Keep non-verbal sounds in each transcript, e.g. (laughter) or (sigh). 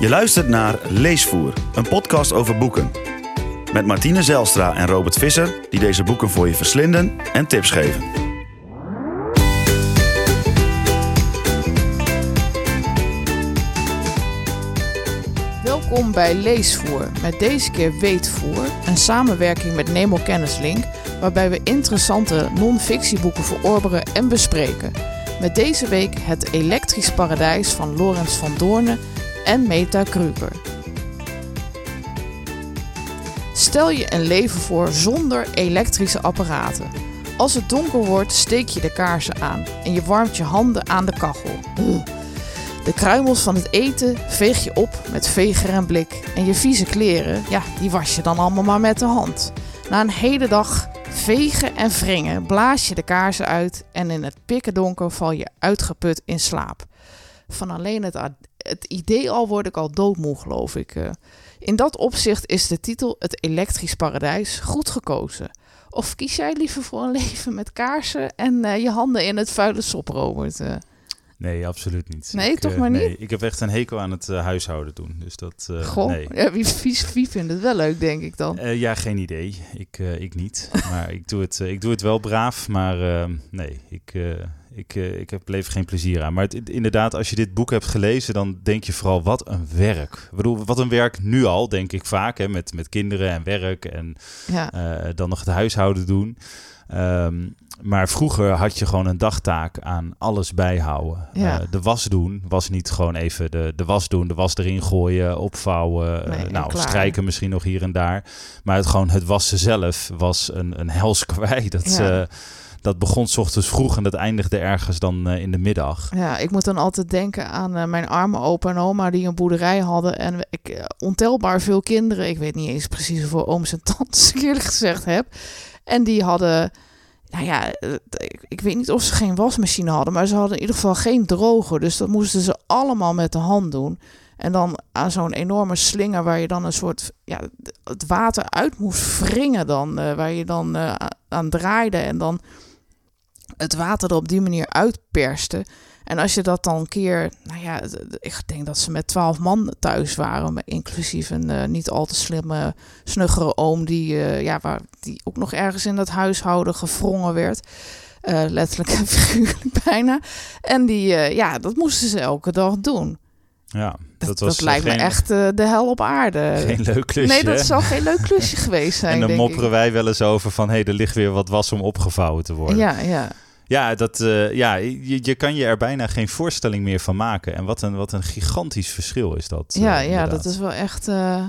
Je luistert naar Leesvoer, een podcast over boeken. Met Martine Zelstra en Robert Visser, die deze boeken voor je verslinden en tips geven. Welkom bij Leesvoer, met deze keer Weetvoer, een samenwerking met Nemo Kennislink, waarbij we interessante non-fictieboeken verorberen en bespreken. Met deze week Het Elektrisch Paradijs van Lorenz van Doornen en Meta Kruger. Stel je een leven voor zonder elektrische apparaten. Als het donker wordt, steek je de kaarsen aan en je warmt je handen aan de kachel. De kruimels van het eten veeg je op met veger en blik. En je vieze kleren, ja, die was je dan allemaal maar met de hand. Na een hele dag vegen en wringen blaas je de kaarsen uit en in het pikkendonker val je uitgeput in slaap. Van alleen het, het idee al word ik al doodmoe, geloof ik. eh. In dat opzicht is de titel Het Elektrisch Paradijs goed gekozen. Of kies jij liever voor een (laughs) leven met kaarsen en eh, je handen in het vuile sop, Robert? Nee, absoluut niet. Nee, Ik, toch eh, maar niet? Nee, ik heb echt een hekel aan het eh, huishouden doen. Dus dat. eh, Goh, nee. ja, wie, wie, wie vindt het wel leuk, denk ik dan? Ja, geen idee. Ik, ik niet. (laughs) maar ik doe, het, ik doe het wel braaf. Maar nee, ik, ik, ik heb beleef geen plezier aan. Maar het, inderdaad, als je dit boek hebt gelezen, dan denk je vooral wat een werk. Ik bedoel, wat een werk nu al, denk ik vaak. Hè, met, met kinderen en werk en Ja, dan nog het huishouden doen. Ehm, maar vroeger had je gewoon een dagtaak aan alles bijhouden. Ja. Eh, de was doen was niet gewoon even de, de was doen, de was erin gooien, opvouwen. eh, Nee, nou, klaar. strijken misschien nog hier en daar. Maar het, gewoon het wassen zelf was een, een hels (laughs) kwaai. Dat, Ja. eh, dat begon s ochtends vroeg en dat eindigde ergens dan in de middag. ja, ik moet dan altijd denken aan mijn arme opa en oma die een boerderij hadden. En ik ontelbaar veel kinderen. Ik weet niet eens precies hoeveel ooms en tantes ik (laughs) eerlijk gezegd heb. En die hadden, nou ja, eh, ik, weet niet of ze geen wasmachine hadden, maar ze hadden in ieder geval geen droger. Dus dat moesten ze allemaal met de hand doen. En dan aan zo'n enorme slinger waar je dan een soort, ja, het water uit moest wringen dan. eh, waar je dan eh, aan draaide en dan het water er op die manier uitperste. En als je dat dan een keer, nou ja, ik denk dat ze met twaalf man thuis waren, inclusief een eh, niet al te slimme, snuggere oom die, eh, ja, waar, die ook nog ergens in dat huishouden gevrongen werd. Eh, letterlijk en (laughs) figuurlijk bijna. En die, ja, dat moesten ze elke dag doen. Ja, Dat, dat dat, was eh, lijkt geen, me echt de hel op aarde. (laughs) geen leuk klusje. nee, dat zal geen leuk klusje (laughs) geweest zijn, En dan mopperen ik. wij wel eens over van... hé, hey, er ligt weer wat was om opgevouwen te worden. Ja, ja. Ja, dat, eh, ja je, je kan je er bijna geen voorstelling meer van maken. En wat een, wat een gigantisch verschil is dat. eh, Ja, ja, inderdaad. dat is wel echt. eh,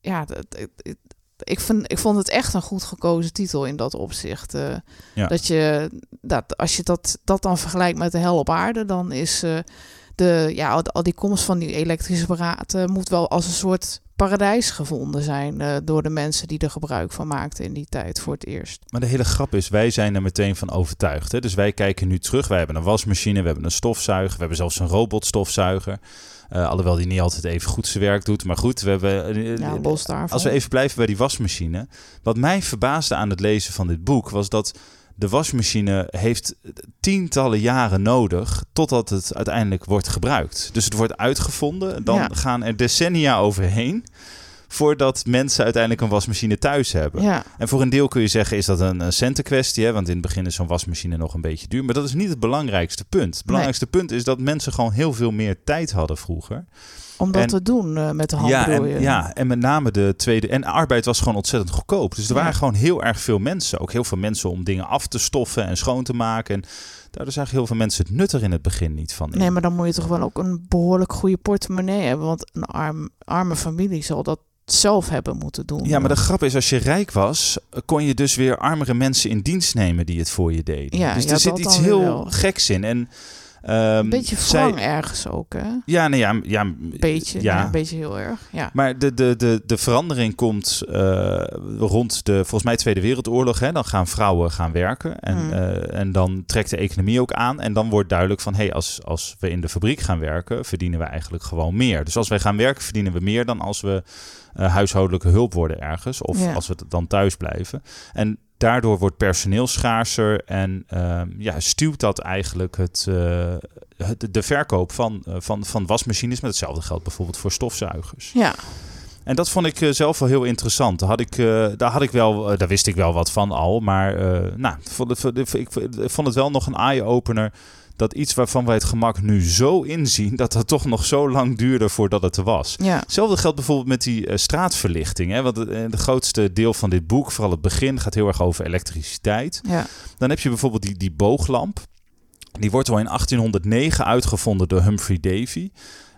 ja, dat, ik, ik, ik, vind, ik vond het echt een goed gekozen titel in dat opzicht. eh, Ja. Dat je dat als je dat, dat dan vergelijkt met de hel op aarde, dan is eh, de ja, al, al die komst van die elektrische apparaten moet wel als een soort paradijs gevonden zijn eh, door de mensen die er gebruik van maakten in die tijd voor het eerst. Maar de hele grap is, wij zijn er meteen van overtuigd. Hè? Dus wij kijken nu terug. Wij hebben een wasmachine, we hebben een stofzuiger, we hebben zelfs een robotstofzuiger. Eh, alhoewel die niet altijd even goed zijn werk doet. Maar goed, we hebben. eh, Ja. Als we even blijven bij die wasmachine. Wat mij verbaasde aan het lezen van dit boek was dat de wasmachine heeft tientallen jaren nodig totdat het uiteindelijk wordt gebruikt. Dus het wordt uitgevonden, dan Ja. gaan er decennia overheen voordat mensen uiteindelijk een wasmachine thuis hebben. Ja, En voor een deel kun je zeggen is dat een, een centenkwestie, hè? want in het begin is zo'n wasmachine nog een beetje duur. Maar dat is niet het belangrijkste punt. Het belangrijkste punt is dat mensen gewoon heel veel meer tijd hadden vroeger. om dat En- te doen eh, met de hand Ja en, ja, en met name de tweede. En arbeid was gewoon ontzettend goedkoop. Dus er Ja. waren gewoon heel erg veel mensen. Ook heel veel mensen om dingen af te stoffen en schoon te maken. En daar zagen heel veel mensen het nut er in het begin niet van. in. Nee, maar dan moet je toch wel ook een behoorlijk goede portemonnee hebben. Want een arm, arme familie zal dat zelf hebben moeten doen. Ja, maar de grap is, als je rijk was, kon je dus weer armere mensen in dienst nemen die het voor je deden. Ja, dus er zit iets heel wel. geks in. En, ehm, Een beetje zij- wrang ergens ook, hè? Ja, nee, ja, ja, beetje, ja. een beetje heel erg. Ja, Maar de, de, de, de verandering komt eh, rond de, volgens mij, Tweede Wereldoorlog. Hè? Dan gaan vrouwen gaan werken. En, Hmm. eh, en dan trekt de economie ook aan. En dan wordt duidelijk van, hé, hey, als, als we in de fabriek gaan werken, verdienen we eigenlijk gewoon meer. Dus als wij gaan werken, verdienen we meer dan als we eh, huishoudelijke hulp worden ergens. Of Ja. als we dan thuis blijven. En daardoor wordt personeel schaarser en ehm, ja, stuwt dat eigenlijk het, eh, het, de verkoop van, eh, van, van wasmachines. Met hetzelfde geldt bijvoorbeeld voor stofzuigers. Ja, En dat vond ik eh, zelf wel heel interessant. Daar, had ik, daar, had ik wel, daar wist ik wel wat van al. Maar nou, ik vond het wel nog een eye-opener. Dat iets waarvan wij het gemak nu zo inzien. dat dat toch nog zo lang duurde voordat het er was. ja, Hetzelfde geldt bijvoorbeeld met die eh, straatverlichting. Hè? Want het eh, de grootste deel van dit boek, vooral het begin, gaat heel erg over elektriciteit. ja. Dan heb je bijvoorbeeld die, die booglamp. Die wordt al in 1809 uitgevonden door Humphrey Davy.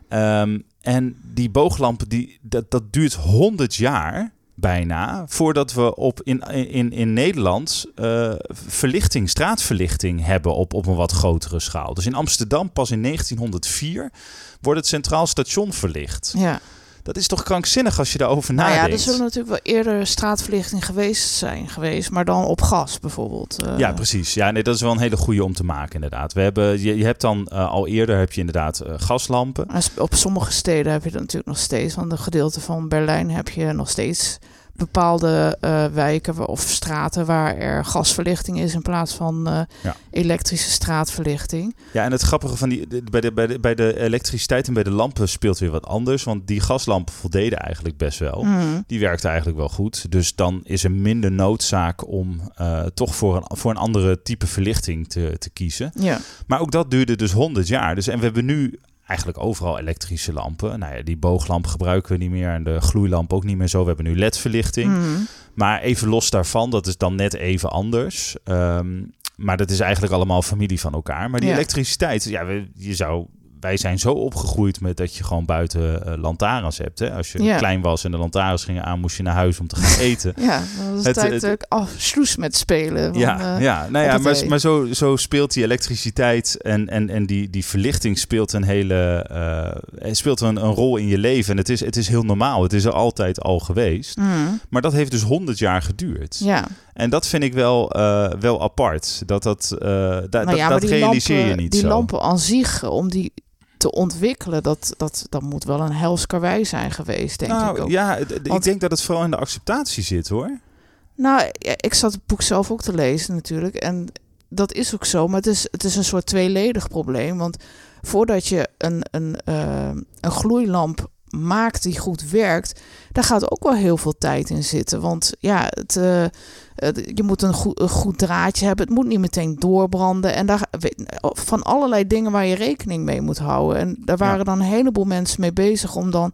Ehm, en die booglamp, die, dat, dat duurt 100 jaar bijna voordat we op in, in, in Nederland eh, verlichting, straatverlichting hebben op, op een wat grotere schaal. Dus in Amsterdam pas in 1904 wordt het Centraal Station verlicht. ja. Dat is toch krankzinnig als je daarover Nou ja, nadenkt. er zullen natuurlijk wel eerder straatverlichting geweest zijn geweest, maar dan op gas bijvoorbeeld. eh. Ja, precies. Ja, nee, dat is wel een hele goede om te maken, inderdaad. We hebben, je, je hebt dan eh, al eerder heb je inderdaad eh, gaslampen. Op sommige steden heb je dat natuurlijk nog steeds. Want een gedeelte van Berlijn heb je nog steeds bepaalde eh, wijken of straten waar er gasverlichting is in plaats van eh, Ja. elektrische straatverlichting. Ja, en het grappige van die, bij, de, bij, de, bij de elektriciteit en bij de lampen speelt weer wat anders. Want die gaslampen voldeden eigenlijk best wel. Mm. Die werkte eigenlijk wel goed. Dus dan is er minder noodzaak om eh, toch voor een, voor een andere type verlichting te, te kiezen. Ja, Maar ook dat duurde dus 100 jaar. Dus, en we hebben nu eigenlijk overal elektrische lampen. Nou ja, die booglamp gebruiken we niet meer en de gloeilamp ook niet meer zo. We hebben nu LED-verlichting. Mm. Maar even los daarvan, dat is dan net even anders. Ehm, maar dat is eigenlijk allemaal familie van elkaar. Maar die Ja. elektriciteit, ja, je zou, wij zijn zo opgegroeid met dat je gewoon buiten eh, lantaarns hebt. Hè? Als je Ja. klein was en de lantaarns gingen aan, moest je naar huis om te gaan (laughs) eten. ja dat was Het- uh, afsloes met spelen. van, ja, eh, ja, nou ja, maar, maar zo, zo speelt die elektriciteit en, en, en die, die verlichting speelt een hele eh, speelt een, een rol in je leven. En het is, het is heel normaal. Het is er altijd al geweest. mm. Maar dat heeft dus 100 jaar geduurd. Ja, En dat vind ik wel, wel apart. Dat, dat, da- nou dat, ja, dat realiseer lampen, je niet die zo. lampen aan zich, om die te ontwikkelen, dat, dat, dat moet wel een hels karwei zijn geweest, denk ik nou, ook. ja, ik denk dat het vooral in de acceptatie zit hoor. Nou, ik zat het boek zelf ook te lezen natuurlijk. En dat is ook zo. Maar het is, het is een soort tweeledig probleem. Want voordat je een, een, eh, een gloeilamp maakt die goed werkt... daar gaat ook wel heel veel tijd in zitten. Want ja, het, eh, het- je moet een goed, een goed draadje hebben. Het moet niet meteen doorbranden. En daar, van allerlei dingen waar je rekening mee moet houden. En daar waren Ja. dan een heleboel mensen mee bezig... om dan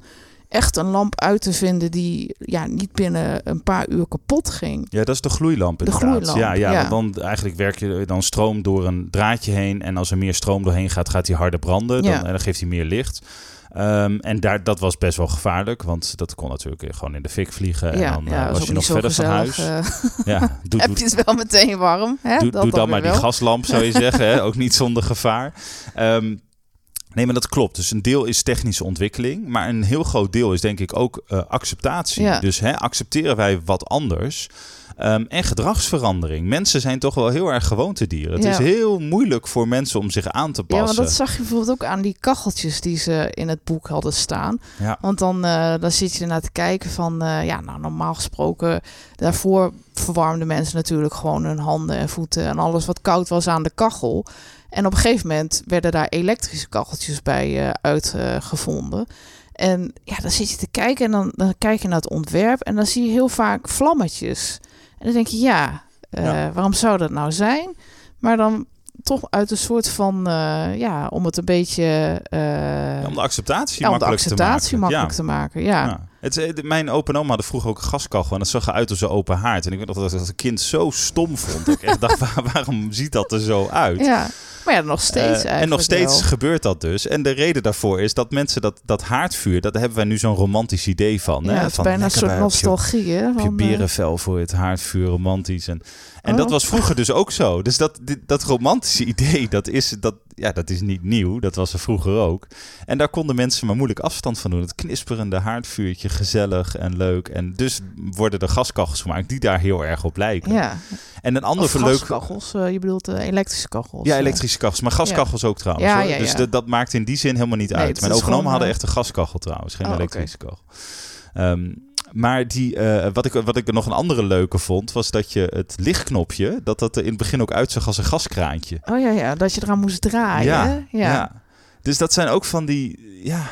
echt een lamp uit te vinden die ja, niet binnen een paar uur kapot ging. Ja, dat is de gloeilamp De inderdaad. gloeilamp, ja, ja, dan eigenlijk werk je dan stroom door een draadje heen. En als er meer stroom doorheen gaat, gaat hij harder branden. Dan, Ja. en dan geeft hij meer licht. Ehm, en daar, dat was best wel gevaarlijk, want dat kon natuurlijk gewoon in de fik vliegen. en dan eh, was je nog verder van huis. eh. (laughs) Ja, (laughs) doe, heb je het wel meteen warm? Hè? Doe, Dat doe dan maar die gaslamp, zou (laughs) je zeggen. Hè? Ook niet zonder gevaar. Ehm, nee, maar dat klopt. Dus een deel is technische ontwikkeling. Maar een heel groot deel is denk ik ook eh, acceptatie. Ja. Dus hè, accepteren wij wat anders. Ehm, en gedragsverandering. Mensen zijn toch wel heel erg gewoontedieren. Het Ja. is heel moeilijk voor mensen om zich aan te Ja, passen. maar dat zag je bijvoorbeeld ook aan die kacheltjes die ze in het boek hadden staan. Ja. Want dan, eh, dan zit je ernaar te kijken van, eh, ja, nou normaal gesproken, daarvoor verwarmden mensen natuurlijk gewoon hun handen en voeten en alles wat koud was aan de kachel. En op een gegeven moment werden daar elektrische kacheltjes bij eh, uitgevonden. en ja, dan zit je te kijken en dan, dan kijk je naar het ontwerp en dan zie je heel vaak vlammetjes. En dan denk je, ja, eh, Ja. waarom zou dat nou zijn? Maar dan toch uit een soort van, eh, ja, om het een beetje... eh, Ja, om de acceptatie ja, om de makkelijk acceptatie te makkelijk Ja. te maken, ja. Ja. Het, eh, mijn opa en oma hadden vroeger ook een gaskachel. En dat zag eruit als een open haard. En ik weet nog dat ik als kind zo stom vond. Dat ik echt dacht, (laughs) waar- waarom ziet dat er zo uit? Ja, maar ja, nog steeds eigenlijk en nog steeds wel. gebeurt dat dus. En de reden daarvoor is dat mensen dat, dat haardvuur, dat hebben wij nu zo'n romantisch idee van. Ja, hè? het is van bijna een soort nostalgie, hè? Je berenvel voor het haardvuur, romantisch. En, en Oh. dat was vroeger dus ook zo. Dus dat, dat romantische (laughs) idee, dat is, dat, ja, dat is niet nieuw. Dat was er vroeger ook. En daar konden mensen maar moeilijk afstand van doen. Het knisperende haardvuurtje, gezellig en leuk. En dus worden er gaskachels gemaakt die daar heel erg op lijken. Ja, En een ander verleuk... gaskachels. eh, je bedoelt eh, elektrische kachels. Ja, eh. elektrische kachels. Maar gaskachels ook trouwens. Ja, ja, Dus dat- dat maakt in die zin helemaal niet Nee, uit. Mijn is opa en oma gewoon, hadden echt een gaskachel trouwens. Geen Oh, elektrische kachel. Ehm, Maar die, eh, wat, ik, wat ik nog een andere leuke vond, was dat je het lichtknopje, dat dat er in het begin ook uitzag als een gaskraantje. Oh ja, ja, dat je eraan moest draaien. Ja, ja. Dus dat zijn ook van die, ja,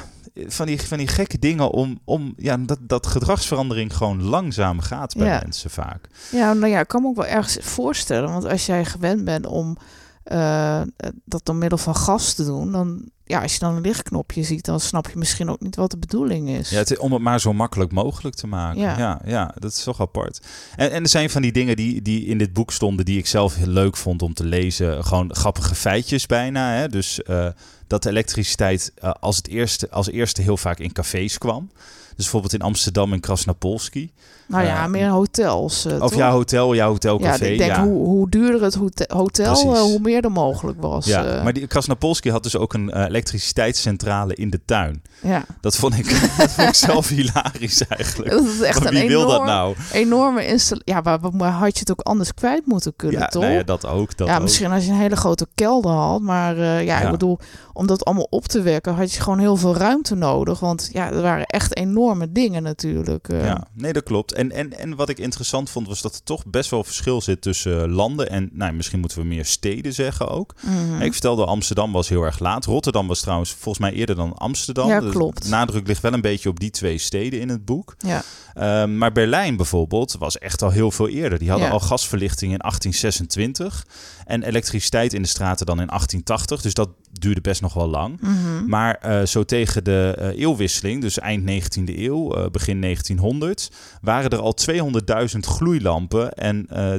van die, van die gekke dingen om, om ja, dat, dat gedragsverandering gewoon langzaam gaat bij Ja. mensen vaak. Ja, nou ja, ik kan me ook wel ergens voorstellen. Want als jij gewend bent om eh, dat door middel van gas te doen, dan ja, als je dan een lichtknopje ziet, dan snap je misschien ook niet wat de bedoeling is. Ja, het, om het maar zo makkelijk mogelijk te maken. Ja, Ja. ja, dat is toch apart. En, en er zijn van die dingen die, die in dit boek stonden, die ik zelf heel leuk vond om te lezen. Gewoon grappige feitjes bijna. Hè? Dus eh, dat de elektriciteit eh, als, het eerste, als eerste heel vaak in cafés kwam. Dus bijvoorbeeld in Amsterdam en Krasnapolski. nou ja, eh, meer hotels. eh, Of jouw hotel, jouw ja, hotelcafé. ik denk hoe, hoe duurder het hote- hotel, eh, hoe meer er mogelijk was. Ja, maar die Krasnapolski had dus ook een elektriciteitscentrale in de tuin. ja. Dat vond ik, (laughs) dat vond ik zelf hilarisch eigenlijk. Dat is echt Maar een wie wil dat nou? enorme installatie. Ja, waar, waar had je het ook anders kwijt moeten kunnen, Ja, toch? nou ja, dat ook. Dat ja, ook. misschien als je een hele grote kelder had. Maar ja, Ja. ik bedoel, om dat allemaal op te wekken, had je gewoon heel veel ruimte nodig. Want ja, er waren echt enorme dingen natuurlijk. eh. Ja, nee, dat klopt. En, en, en wat ik interessant vond, was dat er toch best wel verschil zit tussen landen en, nou, misschien moeten we meer steden zeggen ook. Mhm. Ik vertelde, Amsterdam was heel erg laat. Rotterdam was trouwens volgens mij eerder dan Amsterdam. Ja, Dus klopt. De nadruk ligt wel een beetje op die twee steden in het boek. Ja. Ehm, maar Berlijn bijvoorbeeld was echt al heel veel eerder. Die hadden Ja. al gasverlichting in 1826 en elektriciteit in de straten dan in 1880. Dus dat duurde best nog wel lang. Mhm. Maar eh, zo tegen de eh, eeuwwisseling, dus eind 19e eeuw, eh, begin 1900, waren er al 200.000 gloeilampen en eh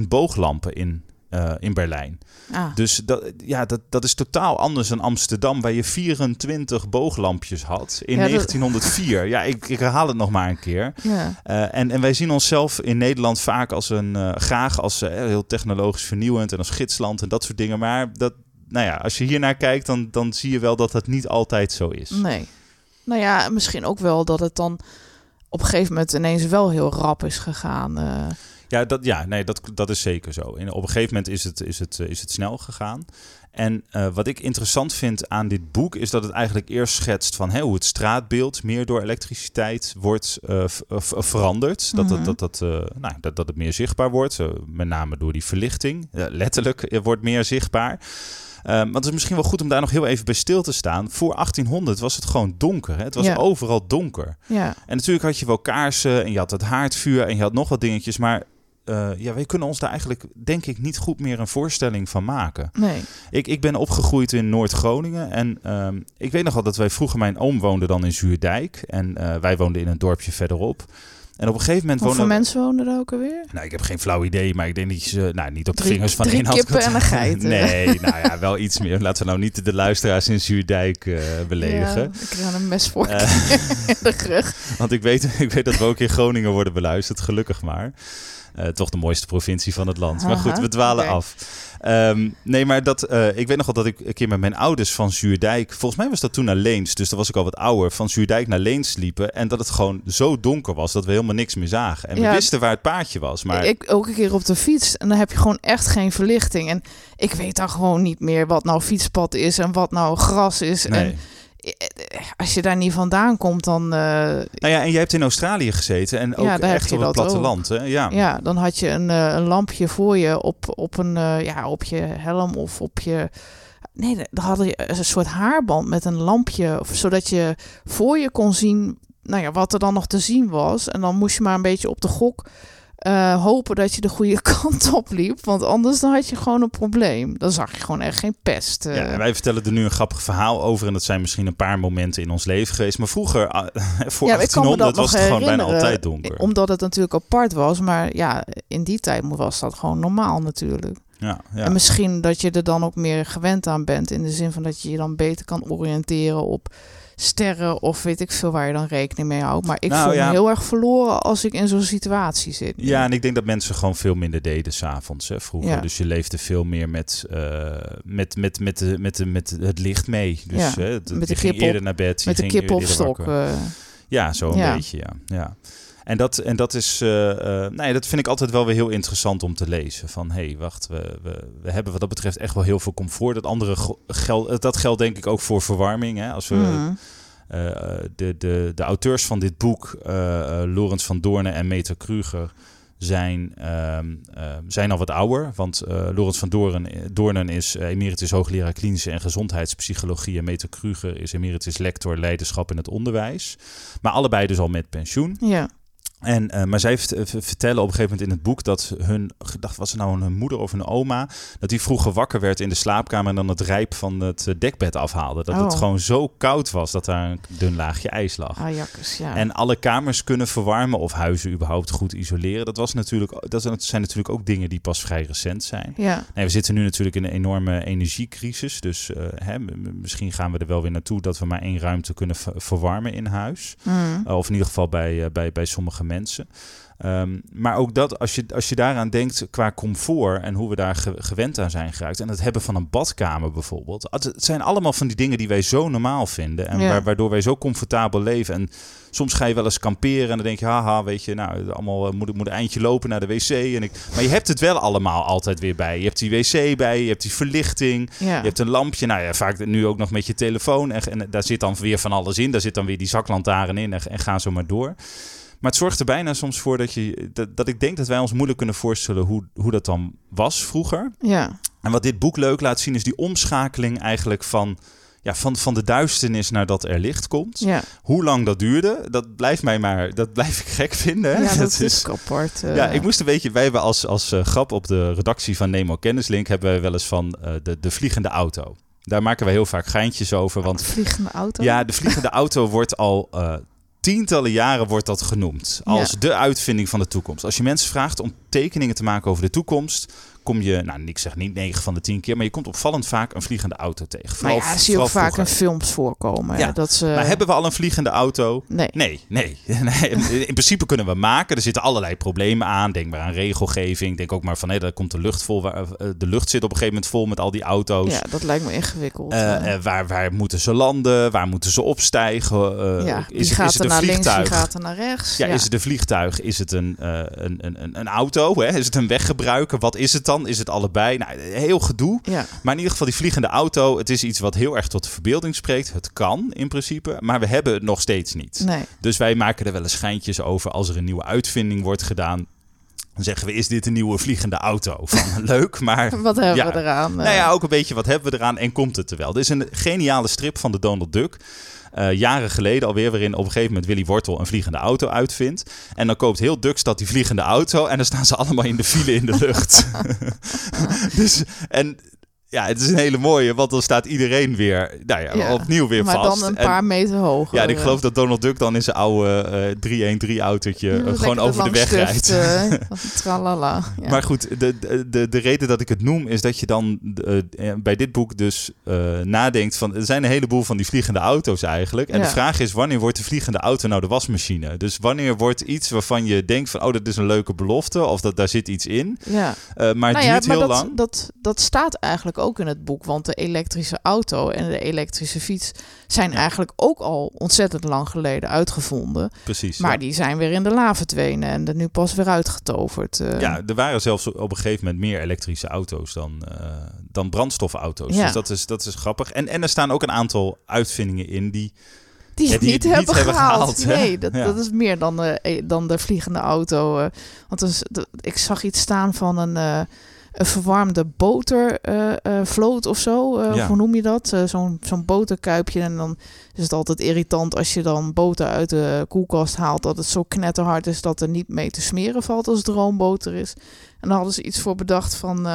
10.000 booglampen in, eh, in Berlijn. Ah, Dus dat, ja, dat, dat is totaal anders dan Amsterdam, waar je 24 booglampjes had in Ja, dat- 1904. Ja, ik, ik herhaal het nog maar een keer. ja. Eh, en, en wij zien onszelf in Nederland vaak als een, eh, graag als heel technologisch vernieuwend en als gidsland en dat soort dingen. Maar dat, nou ja, als je hier naar kijkt, dan, dan zie je wel dat dat niet altijd zo is. Nee. Nou ja, misschien ook wel dat het dan op een gegeven moment ineens wel heel rap is gegaan. Ja, dat, ja nee, dat, dat is zeker zo. En op een gegeven moment is het, is het, eh, is het snel gegaan. En eh, wat ik interessant vind aan dit boek is dat het eigenlijk eerst schetst van hè, hoe het straatbeeld meer door elektriciteit wordt eh, veranderd. Dat, Mhm. dat, dat, dat, eh, nou, dat, dat het meer zichtbaar wordt, met name door die verlichting. Letterlijk wordt meer zichtbaar. Eh, want het is misschien wel goed om daar nog heel even bij stil te staan. Voor 1800 was het gewoon donker. Hè? Het was Ja. overal donker. ja. En natuurlijk had je wel kaarsen en je had het haardvuur en je had nog wat dingetjes. Maar eh, ja, wij kunnen ons daar eigenlijk, denk ik, niet goed meer een voorstelling van maken. Nee. Ik, ik ben opgegroeid in Noord-Groningen en ehm, ik weet nog wel dat wij vroeger, mijn oom woonde dan in Zuurdijk. En eh, wij woonden in een dorpje verderop. En op een gegeven moment Hoeveel woonden... mensen woonden er ook alweer? Nou, ik heb geen flauw idee, maar ik denk dat je ze, nou, niet op de Drie- vingers van één hand kippen en een geit. (laughs) Nee, nou ja, wel iets meer. Laten we nou niet de luisteraars in Zuurdijk eh, beledigen. Ja, ik krijg een mes voor (laughs) de rug. (laughs) Want ik weet, ik weet dat we ook in Groningen worden beluisterd, gelukkig maar. Eh, toch de mooiste provincie van het land. Maar goed, we dwalen af. Ehm, nee, maar dat, eh, ik weet nog wel dat ik een keer met mijn ouders van Zuurdijk... Volgens mij was dat toen naar Leens, dus dan was ik al wat ouder. Van Zuurdijk naar Leens liepen. En dat het gewoon zo donker was dat we helemaal niks meer zagen. En we wisten waar het paadje was. Maar Ik ook een keer op de fiets en dan heb je gewoon echt geen verlichting. En ik weet dan gewoon niet meer wat nou fietspad is en wat nou gras is. nee. En als je daar niet vandaan komt, dan, eh, Nou ja, en jij hebt in Australië gezeten en ook Ja, echt op het platteland. Hè? Ja. ja, dan had je een, eh, een lampje voor je op, op, een, eh, ja, op je helm of op je... Nee, dan hadden je een soort haarband met een lampje, zodat je voor je kon zien nou ja, wat er dan nog te zien was. En dan moest je maar een beetje op de gok eh, hopen dat je de goede (laughs) kant op liep. Want anders dan had je gewoon een probleem. Dan zag je gewoon echt geen pest. eh. Ja, en wij vertellen er nu een grappig verhaal over. En dat zijn misschien een paar momenten in ons leven geweest. Maar vroeger, ah, (laughs) voor Ja, ik kan me 1800, dat was het gewoon bijna altijd donker. Omdat het natuurlijk apart was. Maar ja, in die tijd was dat gewoon normaal natuurlijk. Ja, ja. En misschien dat je er dan ook meer gewend aan bent. In de zin van dat je je dan beter kan oriënteren op sterren of weet ik veel waar je dan rekening mee houdt. Maar ik Nou, voel ja. me heel erg verloren als ik in zo'n situatie zit. Ja, en ik denk dat mensen gewoon veel minder deden s'avonds hè, vroeger. Ja. Dus je leefde veel meer met, eh, met, met, met, de, met, de, met het licht mee. Dus Ja, hè, met de je ging kip op- eerder naar bed. Met de kip op stok. Ja, zo een beetje, ja. ja. En dat, en dat is, eh, eh, nee, dat vind ik altijd wel weer heel interessant om te lezen. Van, hé, hey, wacht, we, we, we hebben wat dat betreft echt wel heel veel comfort. Dat andere geld, dat geldt denk ik ook voor verwarming. Hè? Als we Mhm. de, de, de auteurs van dit boek, Laurens van Doornen en Meta Kruger, zijn, ehm, ehm, zijn al wat ouder. Want Laurens van Doorn, Doornen is emeritus hoogleraar klinische en gezondheidspsychologie. En Meta Kruger is emeritus lector leiderschap in het onderwijs. Maar allebei dus al met pensioen. Ja. En, uh, maar zij vertellen op een gegeven moment in het boek dat hun, gedacht was het nou hun moeder of een oma, dat die vroeger wakker werd in de slaapkamer en dan het rijp van het eh, dekbed afhaalde. Dat het Oh. gewoon zo koud was dat daar een dun laagje ijs lag. Ah, jakkes, ja. En alle kamers kunnen verwarmen of huizen überhaupt goed isoleren. Dat, was natuurlijk, dat zijn natuurlijk ook dingen die pas vrij recent zijn. ja. Nee, we zitten nu natuurlijk in een enorme energiecrisis. Dus eh, hè, misschien gaan we er wel weer naartoe dat we maar één ruimte kunnen ver- verwarmen in huis. Mm. Of in ieder geval bij, bij, bij sommige mensen. Um, maar ook dat, als je, als je daaraan denkt qua comfort en hoe we daar ge gewend aan zijn geraakt. En het hebben van een badkamer bijvoorbeeld. Het zijn allemaal van die dingen die wij zo normaal vinden. En Ja. wa waardoor wij zo comfortabel leven. En soms ga je wel eens kamperen en dan denk je, haha, weet je, nou, allemaal uh, moet, moet een eindje lopen naar de wc. En ik, maar je hebt het wel allemaal altijd weer bij. Je hebt die wc bij, je hebt die verlichting, Ja. je hebt een lampje. Nou ja, vaak nu ook nog met je telefoon. En, en daar zit dan weer van alles in. Daar zit dan weer die zaklantaarn in en, en ga zo maar door. Maar het zorgt er bijna soms voor dat, je, dat, dat ik denk dat wij ons moeilijk kunnen voorstellen hoe, hoe dat dan was vroeger. ja. En wat dit boek leuk laat zien is die omschakeling eigenlijk van, ja, van, van de duisternis naar dat er licht komt. Ja. Hoe lang dat duurde, dat blijft mij maar, dat blijf ik gek vinden. hè. ja, dat is apart. eh. Ja, ik moest een beetje. Wij hebben als, als uh, grap op de redactie van Nemo Kennislink hebben wij wel eens van uh, de, de vliegende auto. Daar maken wij heel vaak geintjes over. Want vliegende auto. ja, de vliegende auto wordt al tientallen jaren wordt dat genoemd als Ja. de uitvinding van de toekomst. Als je mensen vraagt om tekeningen te maken over de toekomst, kom je, nou, ik zeg niet 9 van de 10 keer, maar je komt opvallend vaak een vliegende auto tegen. maar Vooral, ja, zie je ook vaak in films voorkomen. Ja, dat ze... Maar hebben we al een vliegende auto? Nee. Nee, nee. (laughs) nee. In principe kunnen we maken. Er zitten allerlei problemen aan. Denk maar aan regelgeving. Denk ook maar van, hé, daar komt de lucht vol. Eh, de lucht zit op een gegeven moment vol met al die auto's. Ja, dat lijkt me ingewikkeld. Eh, eh. waar, waar moeten ze landen? Waar moeten ze opstijgen? Eh, ja, is, het- gaat is het er een naar links, vliegtuig? die gaat er naar rechts. Ja, is het een vliegtuig? Is het een, een, een, een, een auto? Hè? Is het een weggebruiker? Wat is het dan? Is het allebei? Nou, heel gedoe. Ja, Maar in ieder geval die vliegende auto, het is iets wat heel erg tot de verbeelding spreekt. Het kan in principe, maar we hebben het nog steeds niet. nee. Dus wij maken er wel eens schijntjes over als er een nieuwe uitvinding wordt gedaan. Dan zeggen we, is dit een nieuwe vliegende auto? (laughs) Van leuk, maar (laughs) Wat hebben Ja. we eraan? nou ja, ook een beetje wat hebben we eraan en komt het er wel. Er is een geniale strip van de Donald Duck. eh, jaren geleden alweer, waarin op een gegeven moment Willy Wortel een vliegende auto uitvindt. En dan koopt heel Duckstad die vliegende auto en dan staan ze allemaal in de file in de lucht. (laughs) dus, en ja, het is een hele mooie, want dan staat iedereen weer, nou ja, Ja, opnieuw weer maar vast. dan een En- paar meter hoger. ja, en ik geloof dat Donald Duck dan in zijn oude eh 313-autootje Ja, gewoon over de weg rijdt. eh, (laughs) tralala. Ja. Maar goed, de, de, de, de reden dat ik het noem is dat je dan eh, bij dit boek dus eh, nadenkt van... Er zijn een heleboel van die vliegende auto's eigenlijk. En de vraag is, wanneer wordt de vliegende auto nou de wasmachine? Dus wanneer wordt iets waarvan je denkt van... Oh, dat is een leuke belofte of dat, daar zit iets in. ja. Eh, maar het Nou duurt maar heel dat, lang. Dat, dat staat eigenlijk ook in het boek. Want de elektrische auto en de elektrische fiets zijn eigenlijk ook al ontzettend lang geleden uitgevonden. Precies. Maar ja. die zijn weer in de la verdwenen en er nu pas weer uitgetoverd. eh. Ja, er waren zelfs op een gegeven moment meer elektrische auto's dan, eh, dan brandstofauto's. Ja. Dus dat is, dat is grappig. En, en er staan ook een aantal uitvindingen in die die Ja, het die niet, het hebben hebben gehaald. nee, dat, Ja. dat is meer dan de, eh, dan de vliegende auto. want dus, ik zag iets staan van een, een verwarmde botervloot of zo. eh, Ja. Hoe noem je dat? Eh, Zo'n zo'n boterkuipje. En dan is het altijd irritant als je dan boter uit de koelkast haalt. Dat het zo knetterhard is dat er niet mee te smeren valt als het roomboter is. En daar hadden ze iets voor bedacht van...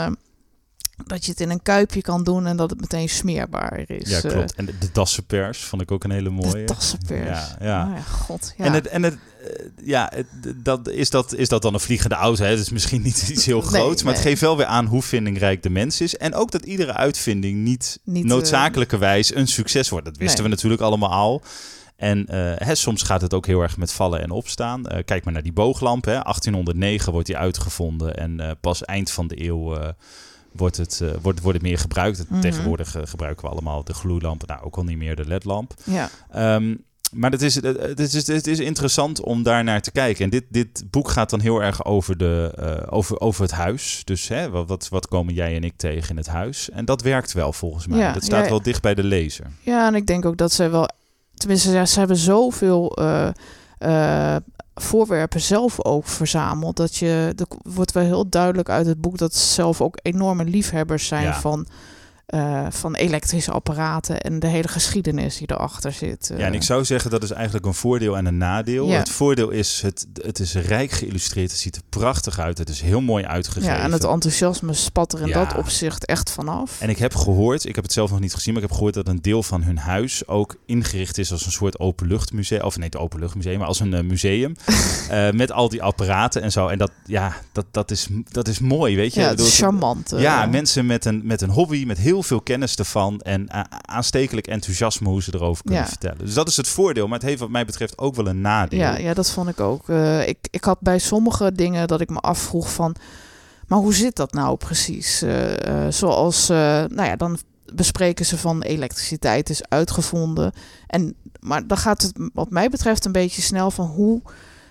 eh, dat je het in een kuipje kan doen en dat het meteen smeerbaar is. ja, Eh, klopt. En de, de dassenpers vond ik ook een hele mooie. de tassenpers. Ja, ja. Oh ja, god. Ja. En, het, en het, eh, ja, het, dat, is, dat, is dat dan een vliegende auto? Hè? Dat is misschien niet (laughs) iets heel Nee, groots, maar het geeft wel weer aan hoe vindingrijk de mens is. En ook dat iedere uitvinding niet, Niet, eh, noodzakelijkerwijs een succes wordt. Dat wisten Nee. we natuurlijk allemaal al. En eh, hè, soms gaat het ook heel erg met vallen en opstaan. Eh, kijk maar naar die booglamp. Hè. 1809 wordt die uitgevonden en eh, pas eind van de eeuw eh, wordt, het, eh, wordt, wordt het meer gebruikt. Mhm. Tegenwoordig eh, gebruiken we allemaal de gloeilamp, nou ook al niet meer de ledlamp. Ja. Ehm, maar het is, het, is, het is interessant om daar naar te kijken. En dit, dit boek gaat dan heel erg over, de, eh, over, over het huis. Dus hè, wat, wat, komen jij en ik tegen in het huis? En dat werkt wel volgens mij. Ja, dat staat ja. wel dicht bij de lezer. Ja, en ik denk ook dat zij wel tenminste, ja, ze hebben zoveel eh, voorwerpen zelf ook verzameld. Dat je, er wordt wel heel duidelijk uit het boek dat ze zelf ook enorme liefhebbers zijn Ja. van, eh, van elektrische apparaten en de hele geschiedenis die erachter zit. Ja, en ik Eh, zou zeggen dat is eigenlijk een voordeel en een nadeel. Ja. Het voordeel is, het, het is rijk geïllustreerd, het ziet er prachtig uit, het is heel mooi uitgegeven. ja, en het enthousiasme spat er in Ja. dat opzicht echt vanaf. En ik heb gehoord, ik heb het zelf nog niet gezien, maar ik heb gehoord dat een deel van hun huis ook ingericht is als een soort openluchtmuseum. Of nee, het openluchtmuseum, maar als een eh, museum. (laughs) Met al die apparaten en zo. En dat, ja, dat, dat, is, dat is mooi, weet je. ja, Ik het bedoel, is charmant. Ja, mensen met een, met een hobby, met heel veel kennis ervan en aanstekelijk enthousiasme hoe ze erover kunnen Ja. vertellen. Dus dat is het voordeel, maar het heeft wat mij betreft ook wel een nadeel. Ja, ja, dat vond ik ook. Eh, ik, ik had bij sommige dingen dat ik me afvroeg van... Maar hoe zit dat nou precies? Eh, eh, zoals, nou ja, dan bespreken ze van elektriciteit is uitgevonden. En, maar dan gaat het wat mij betreft een beetje snel van hoe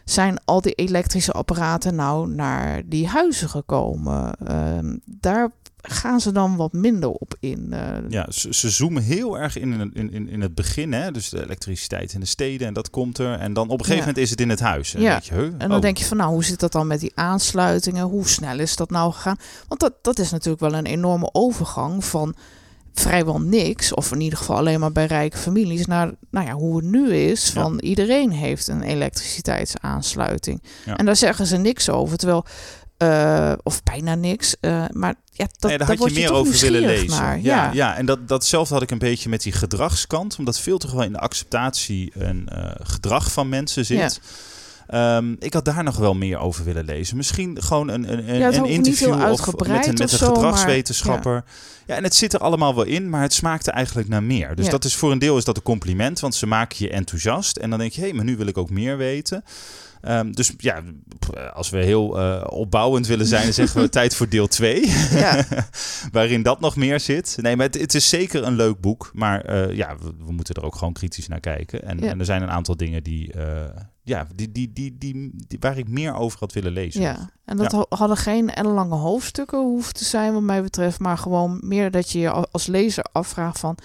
zijn al die elektrische apparaten nou naar die huizen gekomen? Ehm, daar gaan ze dan wat minder op in. Eh, Ja, ze, ze zoomen heel erg in, in, in, in het begin. Hè? Dus de elektriciteit in de steden en dat komt er. En dan op een gegeven Ja. moment is het in het huis. En Ja, dan denk je, huh? En dan Oh. denk je van, nou, hoe zit dat dan met die aansluitingen? Hoe snel is dat nou gegaan? Want dat, dat is natuurlijk wel een enorme overgang van vrijwel niks, of in ieder geval alleen maar bij rijke families, naar nou ja, hoe het nu is. Ja. Van iedereen heeft een elektriciteitsaansluiting. Ja. En daar zeggen ze niks over, terwijl, eh, of bijna niks. eh, maar ja, dat, Nee, daar had je meer over willen lezen. Naar. Ja, Ja, ja. en dat, datzelfde had ik een beetje met die gedragskant. Omdat veel toch wel in de acceptatie en eh, gedrag van mensen zit. Ehm, ik had daar nog wel meer over willen lezen. Misschien gewoon een, een, een, Ja, interview of met een, met een zo, maar- gedragswetenschapper. Ja. en het zit er allemaal wel in, maar het smaakte eigenlijk naar meer. Dus dat is voor een deel is dat een compliment, want ze maken je enthousiast. En dan denk je, hé, maar nu wil ik ook meer weten. Ehm, dus ja, als we heel eh, opbouwend willen zijn, dan zeggen we (laughs) tijd voor deel 2. Ja. (laughs) waarin dat nog meer zit. Nee, maar het, het is zeker een leuk boek. Maar eh, ja, we, we moeten er ook gewoon kritisch naar kijken. En, Ja. en er zijn een aantal dingen die, eh, ja, die, die, die, die, waar ik meer over had willen lezen. Ja, en dat Ja. hadden geen ellenlange hoofdstukken hoeven te zijn wat mij betreft, maar gewoon meer dat je je als lezer afvraagt van,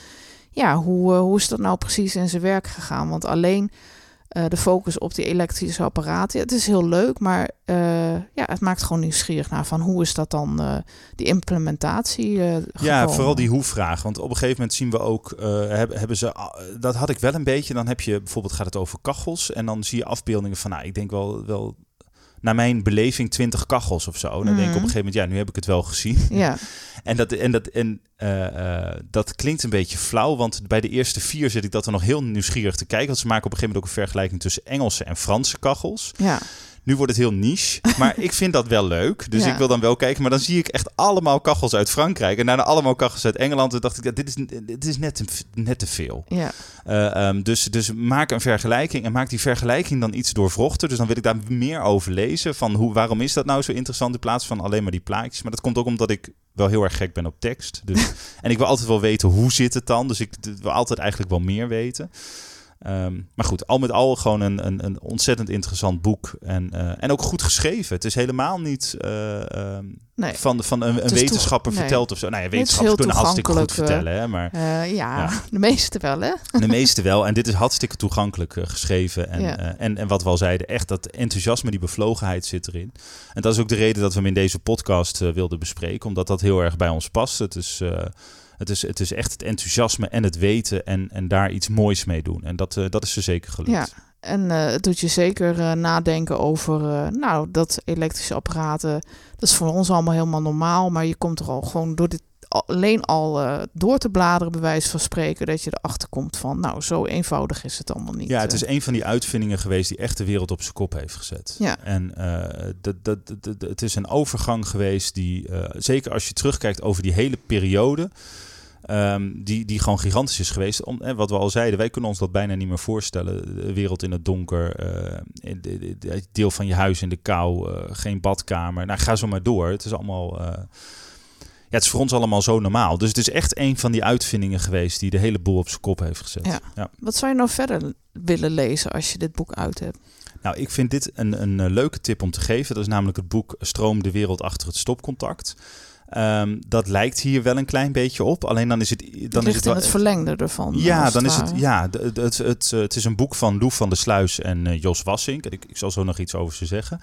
ja, hoe, hoe is dat nou precies in zijn werk gegaan? Want alleen eh, de focus op die elektrische apparaten, het is heel leuk, maar eh, ja, het maakt gewoon nieuwsgierig naar van hoe is dat dan, eh, die implementatie Ja, vooral die hoe-vraag. Want op een gegeven moment zien we ook, hebben, hebben ze, dat had ik wel een beetje. Dan heb je bijvoorbeeld, gaat het over kachels. En dan zie je afbeeldingen van, nou, ik denk wel, wel naar mijn beleving 20 kachels of zo. En dan denk ik op Mhm. een gegeven moment, ja, nu heb ik het wel gezien. Ja, (laughs) En, dat, en, dat, en eh, eh, dat klinkt een beetje flauw, want bij de eerste vier zit ik dat er nog heel nieuwsgierig te kijken. Want ze maken op een gegeven moment ook een vergelijking tussen Engelse en Franse kachels. ja, Nu wordt het heel niche, (laughs) maar ik vind dat wel leuk. Dus Ja. ik wil dan wel kijken. Maar dan zie ik echt allemaal kachels uit Frankrijk en daarna allemaal kachels uit Engeland. En dacht ik, ja, dit is, dit is net, te, net te veel. ja, Eh, ehm, dus, dus maak een vergelijking en maak die vergelijking dan iets doorvrochter. Dus dan wil ik daar meer over lezen. Van hoe, waarom is dat nou zo interessant in plaats van alleen maar die plaatjes. Maar dat komt ook omdat ik wel heel erg gek ben op tekst. Dus, (laughs) en ik wil altijd wel weten hoe zit het dan. Dus ik wil altijd eigenlijk wel meer weten. Ehm, maar goed, al met al gewoon een, een, een ontzettend interessant boek. En, eh, en ook goed geschreven. Het is helemaal niet eh, ehm, nee. van, van een, een wetenschapper nee. verteld of zo. Nou ja, wetenschappers kunnen hartstikke goed toegankelijk, vertellen. Hè, maar Eh, ja, Ja. (laughs) de meeste wel, hè? de meeste wel. En dit is hartstikke toegankelijk eh, geschreven. En, Ja. eh, en, en wat we al zeiden, echt dat enthousiasme, die bevlogenheid zit erin. En dat is ook de reden dat we hem in deze podcast eh, wilden bespreken. Omdat dat heel erg bij ons past. Het is, eh, het is, het is echt het enthousiasme en het weten en, en daar iets moois mee doen. En dat, eh, dat is er zeker gelukt. Ja. En eh, het doet je zeker eh, nadenken over, nou, dat elektrische apparaten, dat is voor ons allemaal helemaal normaal, maar je komt er al gewoon door dit al- alleen al door te bladeren, bij wijze van spreken, dat je erachter komt van, nou, zo eenvoudig is het allemaal niet. Ja, het is een van die uitvindingen geweest die echt de wereld op zijn kop heeft gezet. Ja. En dat, dat, dat, dat- het is een overgang geweest die, zeker als je terugkijkt over die hele periode, ehm, die, die gewoon gigantisch is geweest. Om, eh, wat we al zeiden, wij kunnen ons dat bijna niet meer voorstellen. De wereld in het donker, eh, de- de- de- deel van je huis in de kou, eh, geen badkamer. Nou, ga zo maar door. Het is allemaal... eh, ja, het is voor ons allemaal zo normaal. Dus het is echt een van die uitvindingen geweest die de hele boel op zijn kop heeft gezet. Ja. ja. Wat zou je nou verder willen lezen als je dit boek uit hebt? Nou, ik vind dit een, een eh, leuke tip om te geven. Dat is namelijk het boek Stroom de wereld achter het stopcontact. Ehm, dat lijkt hier wel een klein beetje op. Alleen dan is het. Dan is ligt het in wel, het verlengde ervan. ja, dan is het. Ja, het, het, het, is een boek van Lou van der Sluis en eh, Jos Wassink. Ik, ik zal zo nog iets over ze zeggen.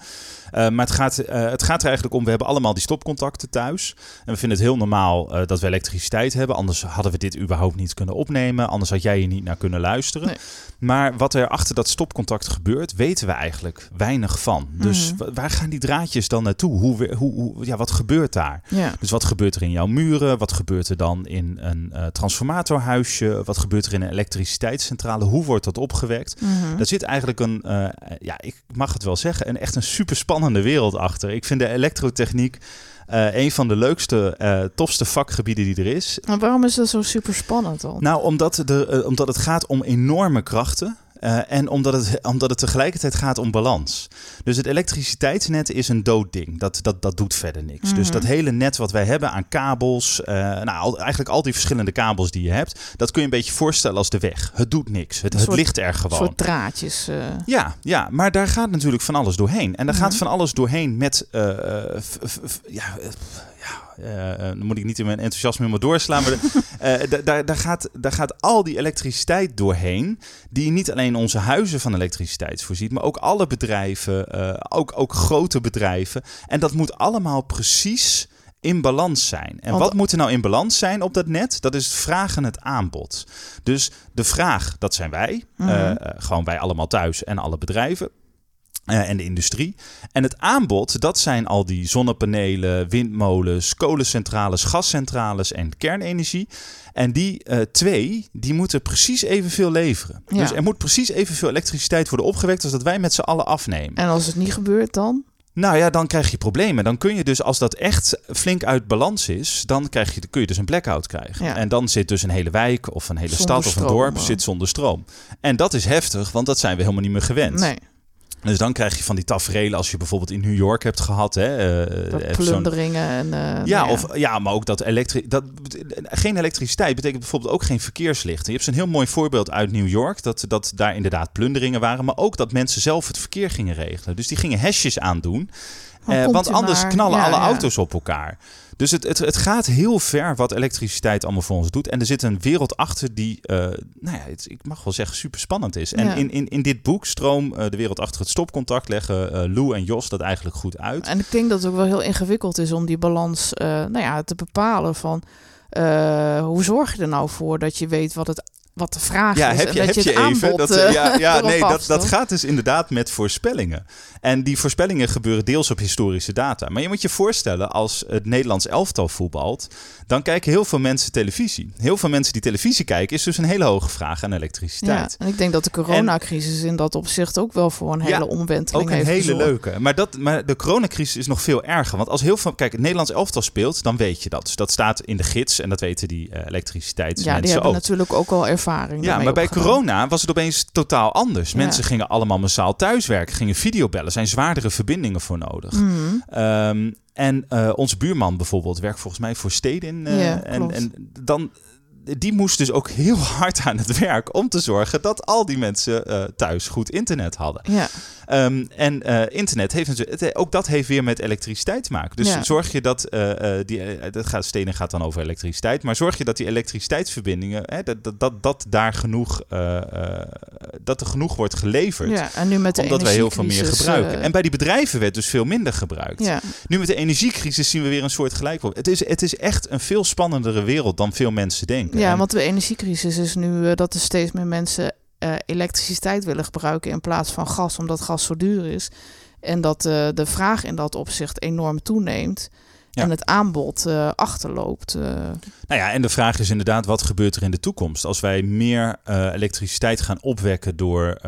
Eh, maar het gaat, eh, het gaat er eigenlijk om: we hebben allemaal die stopcontacten thuis. En we vinden het heel normaal eh, dat we elektriciteit hebben. Anders hadden we dit überhaupt niet kunnen opnemen. Anders had jij hier niet naar kunnen luisteren. Nee. Maar wat er achter dat stopcontact gebeurt, weten we eigenlijk weinig van. Dus Mhm. wa- waar gaan die draadjes dan naartoe? Hoe, hoe, hoe, ja, wat gebeurt daar? Ja. Dus wat gebeurt er in jouw muren? Wat gebeurt er dan in een eh, transformatorhuisje? Wat gebeurt er in een elektriciteitscentrale? Hoe wordt dat opgewekt? Mhm. Daar zit eigenlijk een, eh, ja, ik mag het wel zeggen, een echt een super spannende wereld achter. Ik vind de elektrotechniek eh, een van de leukste, tofste vakgebieden die er is. Maar waarom is dat zo super spannend dan? Nou, omdat, de, omdat het gaat om enorme krachten. Eh, en omdat het, omdat het tegelijkertijd gaat om balans. Dus het elektriciteitsnet is een dood ding. Dat, dat, dat doet verder niks. Dus Mhm. dat hele net wat wij hebben aan kabels. eh, nou, eigenlijk al die verschillende kabels die je hebt. Dat kun je een beetje voorstellen als de weg. Het doet niks. Het, Een het soort- ligt er Een gewoon. soort draadjes. eh. Ja, ja, maar daar gaat natuurlijk van alles doorheen. En daar Mhm. gaat van alles doorheen met. ja, ja dan moet ik niet in mijn enthousiasme helemaal doorslaan. Maar (laughs) eh, da- daar, daar, gaat, daar gaat al die elektriciteit doorheen. Die niet alleen onze huizen van elektriciteit voorziet. Maar ook alle bedrijven. eh, ook, ook grote bedrijven. En dat moet allemaal precies in balans zijn. En Want- wat moet er nou in balans zijn op dat net? Dat is het vraag en het aanbod. Dus de vraag, dat zijn wij. Mhm. eh, eh, gewoon wij allemaal thuis en alle bedrijven. Eh, en de industrie. En het aanbod, dat zijn al die zonnepanelen, windmolens, kolencentrales, gascentrales en kernenergie. En die eh, twee, die moeten precies evenveel leveren. Ja. Dus er moet precies evenveel elektriciteit worden opgewekt als dat wij met z'n allen afnemen. En als het niet gebeurt dan? Nou ja, dan krijg je problemen. Dan kun je dus, als dat echt flink uit balans is, dan krijg je, kun je dus een blackout krijgen. Ja. En dan zit dus een hele wijk of een hele Zonder stad of een dorp zit zonder stroom. En dat is heftig, want dat zijn we helemaal niet meer gewend. Nee, Dus dan krijg je van die tafereelen als je bijvoorbeeld in New York hebt gehad. Hè, eh, zo'n- plunderingen en... eh, ja, nou of, ja, maar ook dat, elektri dat geen elektriciteit betekent bijvoorbeeld ook geen verkeerslichten. Je hebt zo'n heel mooi voorbeeld uit New York, dat, dat daar inderdaad plunderingen waren, maar ook dat mensen zelf het verkeer gingen regelen. Dus die gingen hesjes aandoen, eh, komt want anders knallen ja, alle ja. auto's op elkaar. Dus het, het, het gaat heel ver wat elektriciteit allemaal voor ons doet. En er zit een wereld achter die, eh, nou ja, het, ik mag wel zeggen, super spannend is. En Ja. in, in, in dit boek, Stroom, eh, de wereld achter het stopcontact, leggen eh, Lou en Jos dat eigenlijk goed uit. En ik denk dat het ook wel heel ingewikkeld is om die balans nou ja, te bepalen van... hoe zorg je er nou voor dat je weet wat, het, wat de vraag Ja, is heb en je, dat heb je je het even. Dat, eh, ja, eh, ja nee, dat, dat gaat dus inderdaad met voorspellingen. En die voorspellingen gebeuren deels op historische data. Maar je moet je voorstellen, als het Nederlands elftal voetbalt, dan kijken heel veel mensen televisie. Heel veel mensen die televisie kijken, is dus een hele hoge vraag aan Ja, elektriciteit. en ik denk dat de coronacrisis in dat opzicht ook wel voor een hele Ja, omwenteling Ook een heeft hele gezorgd. leuke. Maar, dat, maar de coronacrisis is nog veel erger. Want als heel veel. Kijk, het Nederlands elftal speelt, dan weet je dat. Dus dat staat in de gids en dat weten die Ja, elektriciteitsmensen die hebben ook. natuurlijk ook al ervaring Ja, maar bij corona was het opeens totaal anders. Ja. Mensen gingen allemaal massaal thuiswerken, gingen videobellen. Zijn zwaardere verbindingen voor nodig. Mhm. Ehm, en eh, onze buurman bijvoorbeeld werkt volgens mij voor steden. eh, Ja, en, en dan, die moest dus ook heel (laughs) hard aan het werk om te zorgen dat al die mensen eh, thuis goed internet hadden. Ja, Ehm, en eh, internet heeft natuurlijk, het- ook dat heeft weer met elektriciteit te maken. Dus Ja. zorg je dat, eh, eh, die, eh, dat gaat, stenen gaat dan over elektriciteit, maar zorg je dat die elektriciteitsverbindingen, hè, dat, dat, dat, dat daar genoeg, eh, eh, dat er genoeg wordt geleverd. ja, en nu met de omdat wij heel veel meer gebruiken. eh, en bij die bedrijven werd dus veel minder gebruikt. ja, Nu met de energiecrisis zien we weer een soort gelijkwoord. Het is, het is echt een veel spannendere wereld dan veel mensen denken. Ja, En- want de energiecrisis is nu eh, dat er steeds meer mensen eh, elektriciteit willen gebruiken in plaats van gas, omdat gas zo duur is. En dat eh, de vraag in dat opzicht enorm toeneemt. Ja. En het aanbod achterloopt. Nou ja, en de vraag is inderdaad, wat gebeurt er in de toekomst? Als wij meer elektriciteit gaan opwekken door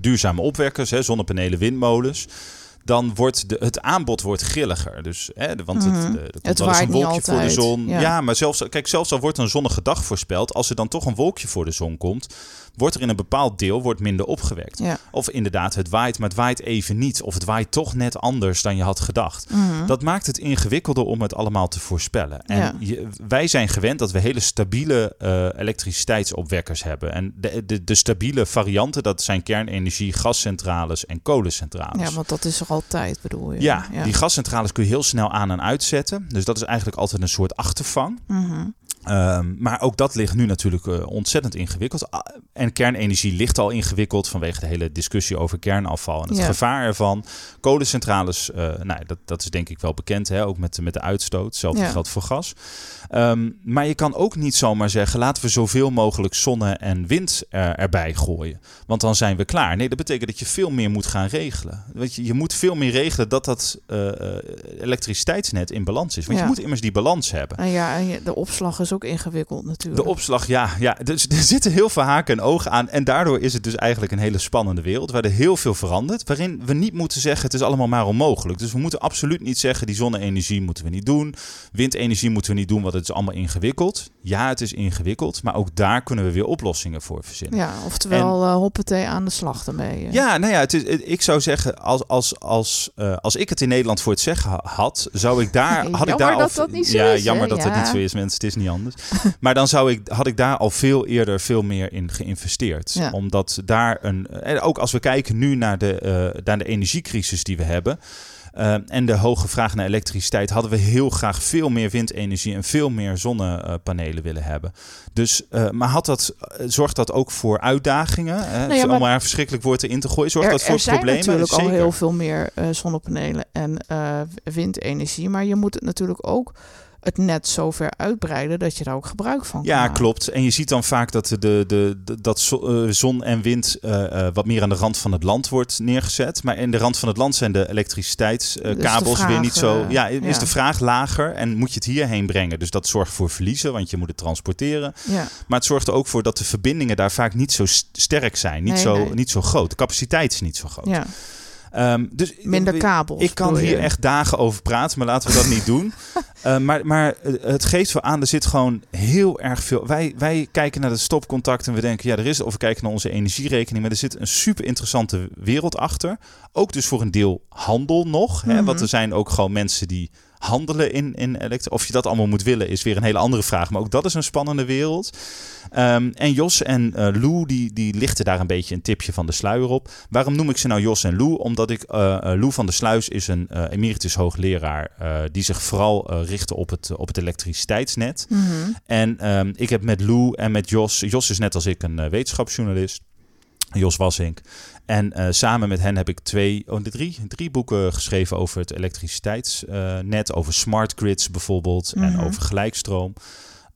duurzame opwekkers, hè, zonnepanelen, windmolens... dan wordt de, het aanbod wordt grilliger. Dus, hè, want het, eh, er komt Het wel eens een wolkje voor de zon. ja. Ja. maar zelfs, kijk, zelfs al wordt een zonnige dag voorspeld... als er dan toch een wolkje voor de zon komt... wordt er in een bepaald deel wordt minder opgewekt. Ja. Of inderdaad, het waait, maar het waait even niet. Of het waait toch net anders dan je had gedacht. Mhm. Dat maakt het ingewikkelder om het allemaal te voorspellen. En Ja. je- wij zijn gewend dat we hele stabiele eh, elektriciteitsopwekkers hebben. En de, de, de stabiele varianten, dat zijn kernenergie, gascentrales en kolencentrales. ja, want dat is er al altijd bedoel je? Ja, die gascentrales kun je heel snel aan en uitzetten. Dus dat is eigenlijk altijd een soort achtervang. Mhm. Ehm, maar ook dat ligt nu natuurlijk eh, ontzettend ingewikkeld. En kernenergie ligt al ingewikkeld vanwege de hele discussie over kernafval en het Ja. gevaar ervan. Kolencentrales, eh, nou, dat, dat is denk ik wel bekend, hè? ook met, de- met de uitstoot. Hetzelfde Ja. geldt voor gas. Ehm, maar je kan ook niet zomaar zeggen, laten we zoveel mogelijk zonne- en wind er, erbij gooien. Want dan zijn we klaar. Nee, dat betekent dat je veel meer moet gaan regelen. Weet je, je moet veel meer regelen dat dat eh, eh, elektriciteitsnet in balans is. Want Ja. je moet immers die balans hebben. En ja, en de opslag is ook ingewikkeld natuurlijk. De opslag, ja, ja. Dus er zitten heel veel haken en ogen aan. En daardoor is het dus eigenlijk een hele spannende wereld. Waar er heel veel verandert. Waarin we niet moeten zeggen, het is allemaal maar onmogelijk. Dus we moeten absoluut niet zeggen, die zonne-energie moeten we niet doen. Windenergie moeten we niet doen, want het is allemaal ingewikkeld. Ja, het is ingewikkeld. Maar ook daar kunnen we weer oplossingen voor verzinnen. Ja, oftewel eh hoppatee aan de slag ermee. eh. Ja, nou ja, het is, het- ik zou zeggen, als, als, als, eh, als ik het in Nederland voor het zeggen ha- had, zou ik daar. (laughs) Had ik daar al, dat dat niet zo ja, is, jammer dat dat Ja. niet zo is, mensen. Het is niet anders. (laughs) maar dan zou ik, had ik daar al veel eerder veel meer in geïnvesteerd. Ja. Omdat daar een. En ook als we kijken nu naar de, eh, naar de energiecrisis die we hebben. eh, en de hoge vraag naar elektriciteit hadden we heel graag veel meer windenergie en veel meer zonnepanelen willen hebben. Dus, eh, maar had dat, zorgt dat ook voor uitdagingen? Hè? Nou ja, Om maar- maar een verschrikkelijk woord erin te gooien. Zorgt er, dat voor er zijn problemen? natuurlijk al heel veel meer zonnepanelen en windenergie. Maar je moet het natuurlijk ook het net zo ver uitbreiden dat je daar ook gebruik van kan Ja, maken. klopt. En je ziet dan vaak dat, de, de, de, dat eh, zon en wind eh, eh, wat meer aan de rand van het land wordt neergezet. Maar in de rand van het land zijn de elektriciteitskabels weer niet zo. Ja, is ja. de vraag lager en moet je het hierheen brengen. Dus dat zorgt voor verliezen, want je moet het transporteren. Ja, Maar het zorgt er ook voor dat de verbindingen daar vaak niet zo st- sterk zijn. Niet, Nee, zo, nee. niet zo groot. De capaciteit is niet zo groot. ja. Ehm, dus minder kabels. ik kan hier echt dagen over praten, maar laten we dat niet (laughs) doen. Eh, maar maar eh, het geeft wel aan, er zit gewoon heel erg veel. Wij, wij kijken naar de stopcontact en we denken, ja, er is, of we kijken naar onze energierekening, maar er zit een super interessante wereld achter. Ook dus voor een deel handel nog. Hè, Mhm. want er zijn ook gewoon mensen die handelen in, in elektro. Of je dat allemaal moet willen, is weer een hele andere vraag. Maar ook dat is een spannende wereld. Ehm, en Jos en eh, Lou, die, die lichten daar een beetje een tipje van de sluier op. Waarom noem ik ze nou Jos en Lou? Omdat ik, eh eh, Lou van der Sluis is een eh, emeritus hoogleraar die zich vooral richtte op het, op het elektriciteitsnet. Mhm. En ehm, ik heb met Lou en met Jos, Jos is net als ik een wetenschapsjournalist, Jos Wassink. En eh, samen met hen heb ik twee, oh, drie, drie boeken geschreven over het elektriciteitsnet, over smart grids bijvoorbeeld en Mhm. over gelijkstroom.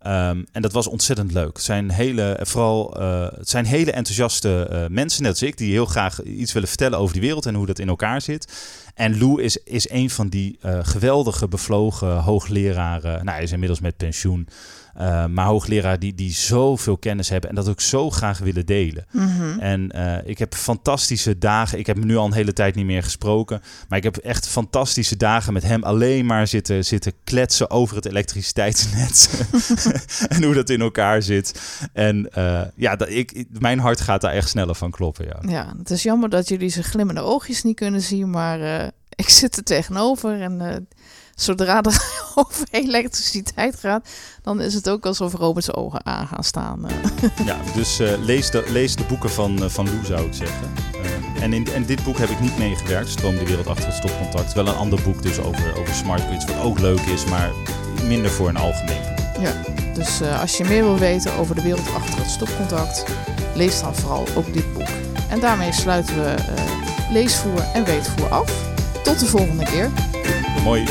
Ehm, en dat was ontzettend leuk. Het zijn hele, vooral, eh, het zijn hele enthousiaste eh, mensen, net als ik, die heel graag iets willen vertellen over die wereld en hoe dat in elkaar zit. En Lou is, is een van die eh, geweldige, bevlogen hoogleraren. Nou, hij is inmiddels met pensioen. Eh, maar hoogleraar die, die zoveel kennis hebben en dat ook zo graag willen delen. Mhm. En eh, ik heb fantastische dagen. Ik heb hem nu al een hele tijd niet meer gesproken. Maar ik heb echt fantastische dagen met hem alleen maar zitten, zitten kletsen over het elektriciteitsnet. (laughs) en hoe dat in elkaar zit. En eh, ja, dat, ik, mijn hart gaat daar echt sneller van kloppen. Ja. Ja, het is jammer dat jullie zijn glimmende oogjes niet kunnen zien, maar ik zit er tegenover en zodra er (laughs) over elektriciteit gaat, dan is het ook alsof Robert's ogen aan gaan staan. eh. (laughs) Ja, dus eh, lees, de, lees de boeken van, eh, van Lou, zou ik zeggen. En in en dit boek heb ik niet meegewerkt, Stroom de wereld achter het stopcontact. Wel een ander boek dus over, over smart grids, wat ook leuk is, maar minder voor een algemeen. Ja, dus als je meer wil weten over de wereld achter het stopcontact, lees dan vooral ook dit boek. En daarmee sluiten we leesvoer en weetvoer af. Tot de volgende keer. Mooi.